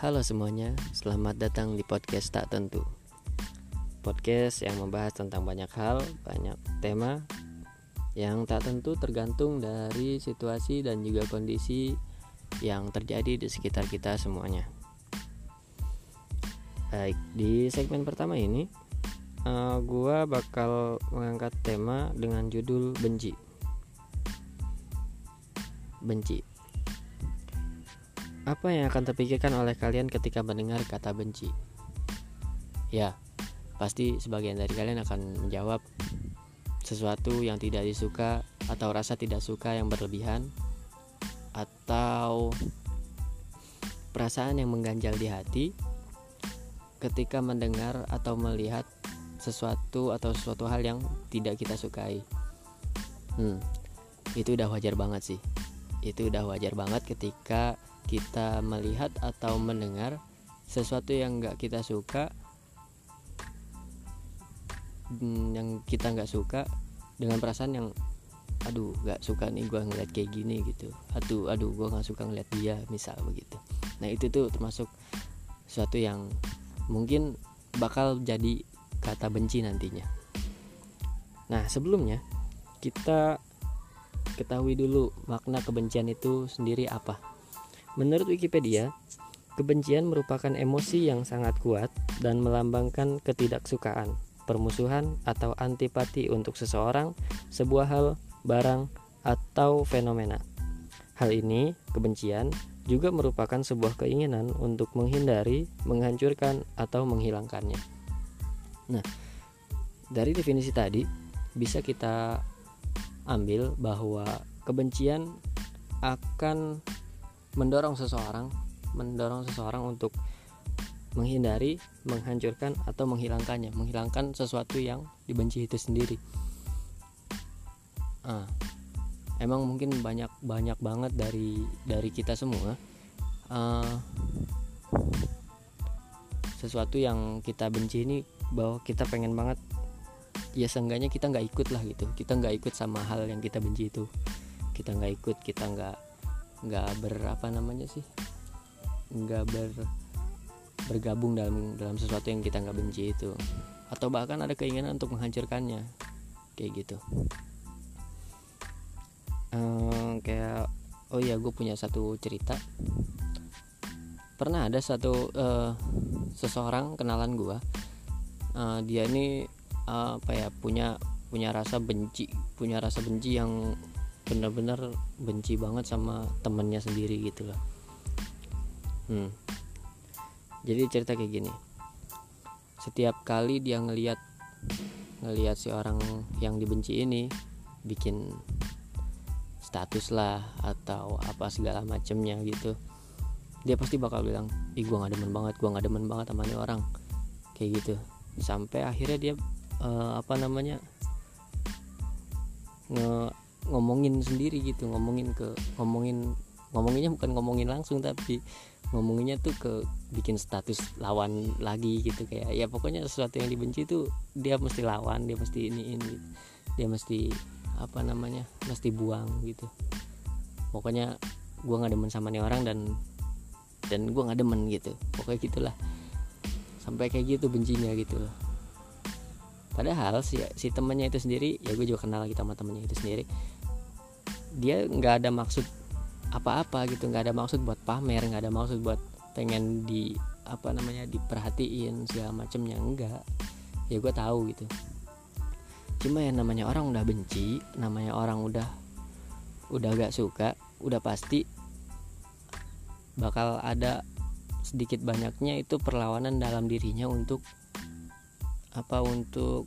Halo semuanya, selamat datang di podcast Tak Tentu. Podcast yang membahas tentang banyak hal, banyak tema yang tak tentu tergantung dari situasi dan juga kondisi yang terjadi di sekitar kita semuanya. Baik, di segmen pertama ini uh, gua bakal mengangkat tema dengan judul benci. Benci apa yang akan terpikirkan oleh kalian ketika mendengar kata benci? Ya, pasti sebagian dari kalian akan menjawab sesuatu yang tidak disuka atau rasa tidak suka yang berlebihan atau perasaan yang mengganjal di hati ketika mendengar atau melihat sesuatu atau sesuatu hal yang tidak kita sukai. Hmm, itu udah wajar banget sih. Itu udah wajar banget ketika kita melihat atau mendengar sesuatu yang nggak kita suka mm, yang kita nggak suka dengan perasaan yang aduh nggak suka nih gue ngeliat kayak gini gitu. Aduh aduh gue nggak suka ngeliat dia misal begitu. Nah itu tuh termasuk sesuatu yang mungkin bakal jadi kata benci nantinya. Nah sebelumnya kita ketahui dulu makna kebencian itu sendiri apa Menurut Wikipedia, kebencian merupakan emosi yang sangat kuat dan melambangkan ketidaksukaan, permusuhan, atau antipati untuk seseorang, sebuah hal, barang, atau fenomena. Hal ini, kebencian, juga merupakan sebuah keinginan untuk menghindari, menghancurkan, atau menghilangkannya. Nah, dari definisi tadi bisa kita ambil bahwa kebencian akan mendorong seseorang mendorong seseorang untuk menghindari, menghancurkan atau menghilangkannya, menghilangkan sesuatu yang dibenci itu sendiri. Ah, emang mungkin banyak banyak banget dari dari kita semua uh, sesuatu yang kita benci ini bahwa kita pengen banget ya seenggaknya kita nggak ikut lah gitu kita nggak ikut sama hal yang kita benci itu kita nggak ikut kita nggak nggak berapa namanya sih nggak ber bergabung dalam dalam sesuatu yang kita nggak benci itu. Atau bahkan ada keinginan untuk menghancurkannya. Kayak gitu. Ehm, kayak oh iya gue punya satu cerita. Pernah ada satu uh, seseorang kenalan gue uh, dia ini uh, apa ya punya punya rasa benci punya rasa benci yang benar-benar benci banget sama temennya sendiri gitu loh. Hmm. jadi cerita kayak gini. Setiap kali dia ngeliat ngeliat si orang yang dibenci ini bikin status lah atau apa segala macemnya gitu dia pasti bakal bilang ih gue gak demen banget gue gak demen banget sama ini orang. Kayak gitu. Sampai akhirnya dia uh, apa namanya nge ngomongin sendiri gitu ngomongin ke ngomongin ngomonginnya bukan ngomongin langsung tapi ngomonginnya tuh ke bikin status lawan lagi gitu. Kayak ya pokoknya sesuatu yang dibenci tuh dia mesti lawan dia mesti ini ini dia mesti apa namanya mesti buang gitu. Pokoknya gue nggak demen sama nih orang dan dan gue nggak demen gitu. Pokoknya gitulah. Sampai kayak gitu bencinya gitu loh padahal si si temennya itu sendiri ya gue juga kenal lagi sama temennya itu sendiri dia nggak ada maksud apa-apa gitu nggak ada maksud buat pamer nggak ada maksud buat pengen di apa namanya diperhatiin segala macemnya enggak ya gue tahu gitu. Cuma yang namanya orang udah benci namanya orang udah udah gak suka udah pasti bakal ada sedikit banyaknya itu perlawanan dalam dirinya untuk apa untuk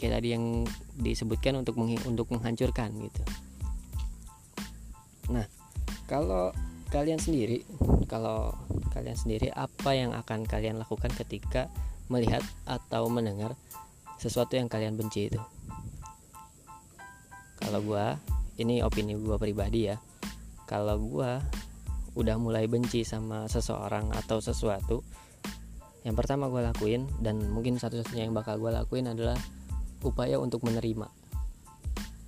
kayak tadi yang disebutkan untuk meng untuk menghancurkan gitu. Nah, kalau kalian sendiri, kalau kalian sendiri apa yang akan kalian lakukan ketika melihat atau mendengar sesuatu yang kalian benci itu? Kalau gua, ini opini gua pribadi ya. Kalau gua udah mulai benci sama seseorang atau sesuatu, yang pertama gue lakuin dan mungkin satu-satunya yang bakal gue lakuin adalah upaya untuk menerima.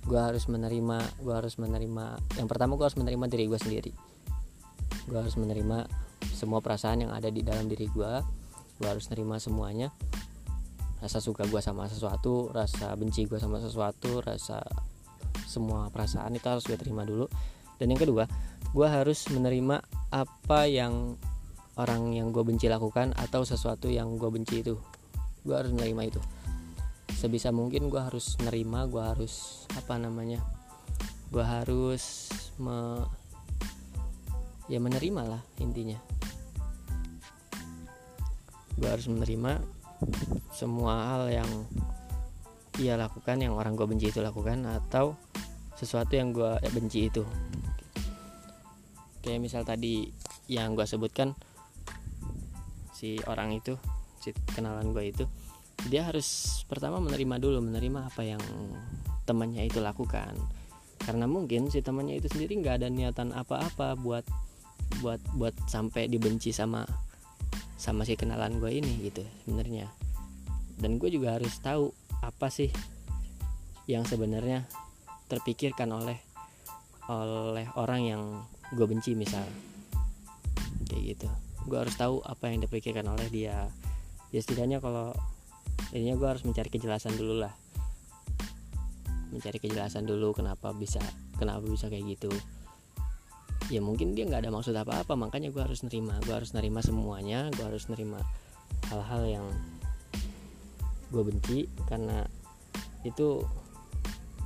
Gue harus menerima gue harus menerima yang pertama gue harus menerima diri gue sendiri. Gue harus menerima semua perasaan yang ada di dalam diri gue gue harus nerima semuanya. Rasa suka gue sama sesuatu rasa benci gue sama sesuatu rasa semua perasaan itu harus gue terima dulu. Dan yang kedua gue harus menerima apa yang orang yang gue benci lakukan atau sesuatu yang gue benci itu. Gue harus menerima itu. Sebisa mungkin gue harus nerima gue harus apa namanya gue harus me, ya menerima lah intinya. Gue harus menerima semua hal yang ia lakukan yang orang gue benci itu lakukan atau sesuatu yang gue benci itu. Kayak misal tadi yang gue sebutkan si orang itu si kenalan gue itu dia harus pertama menerima dulu menerima apa yang temannya itu lakukan. Karena mungkin si temannya itu sendiri nggak ada niatan apa-apa buat buat buat sampai dibenci sama sama si kenalan gue ini gitu sebenarnya. Dan gue juga harus tahu apa sih yang sebenarnya terpikirkan oleh oleh orang yang gue benci misal. Kayak gitu gue harus tahu apa yang dipikirkan oleh dia. Ya setidaknya kalau ininya gue harus mencari kejelasan dulu lah. Mencari kejelasan dulu kenapa bisa kenapa bisa kayak gitu. Ya mungkin dia nggak ada maksud apa-apa makanya gue harus nerima. Gue harus nerima semuanya gue harus nerima hal-hal yang gue benci karena itu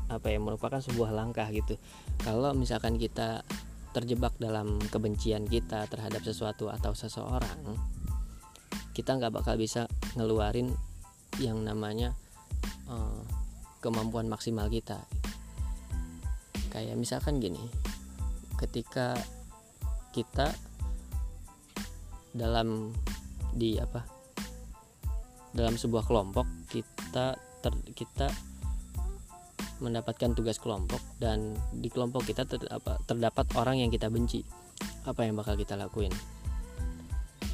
apa ya merupakan sebuah langkah gitu. Kalau misalkan kita terjebak dalam kebencian kita terhadap sesuatu atau seseorang kita nggak bakal bisa ngeluarin yang namanya uh, kemampuan maksimal kita. Kayak misalkan gini ketika kita dalam di apa dalam sebuah kelompok kita ter, kita mendapatkan tugas kelompok dan di kelompok kita ter, apa, terdapat orang yang kita benci. Apa yang bakal kita lakuin?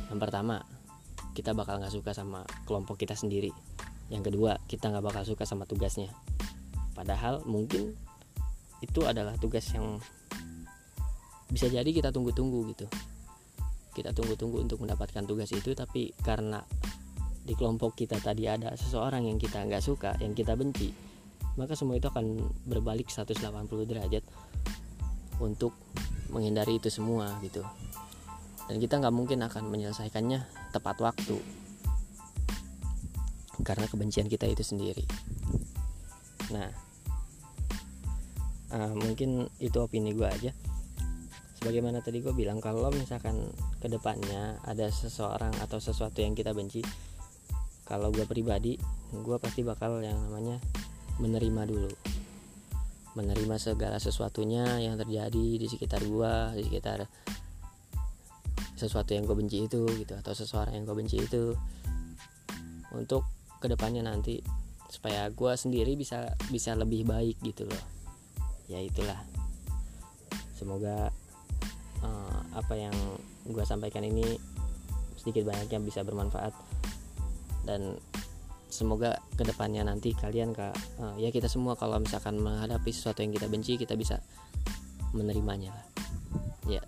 Yang pertama kita bakal nggak suka sama kelompok kita sendiri. Yang kedua kita nggak bakal suka sama tugasnya. Padahal mungkin itu adalah tugas yang bisa jadi kita tunggu-tunggu gitu. Kita tunggu-tunggu untuk mendapatkan tugas itu tapi karena di kelompok kita tadi ada seseorang yang kita nggak suka yang kita benci maka semua itu akan berbalik 180 derajat untuk menghindari itu semua gitu. Dan kita nggak mungkin akan menyelesaikannya tepat waktu. Karena kebencian kita itu sendiri. Nah uh, mungkin itu opini gue aja. Sebagaimana tadi gue bilang kalau misalkan ke depannya ada seseorang atau sesuatu yang kita benci kalau gue pribadi gue pasti bakal yang namanya menerima dulu. Menerima segala sesuatunya yang terjadi di sekitar gue di sekitar sesuatu yang gue benci itu gitu atau seseorang yang gue benci itu. Untuk ke depannya nanti supaya gue sendiri bisa bisa lebih baik gitu loh. Ya itulah. Semoga uh, apa yang gue sampaikan ini sedikit banyaknya bisa bermanfaat. Dan semoga ke depannya nanti kalian kak uh, ya kita semua kalau misalkan menghadapi sesuatu yang kita benci kita bisa menerimanya lah. Ya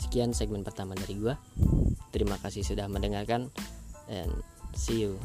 sekian segmen pertama dari gue terima kasih sudah mendengarkan and see you